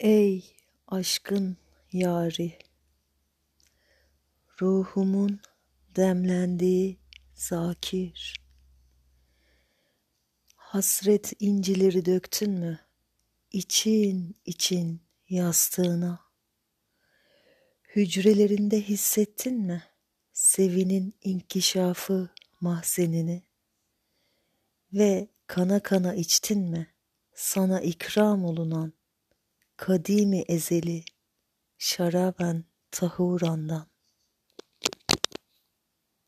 Ey aşkın yari, ruhumun demlendiği zakir, hasret incileri döktün mü için için yastığına? Hücrelerinde hissettin mi sevinin inkişafı mahzenini? Ve kana kana içtin mi sana ikram olunan kadimi ezeli şaraben tahurandan.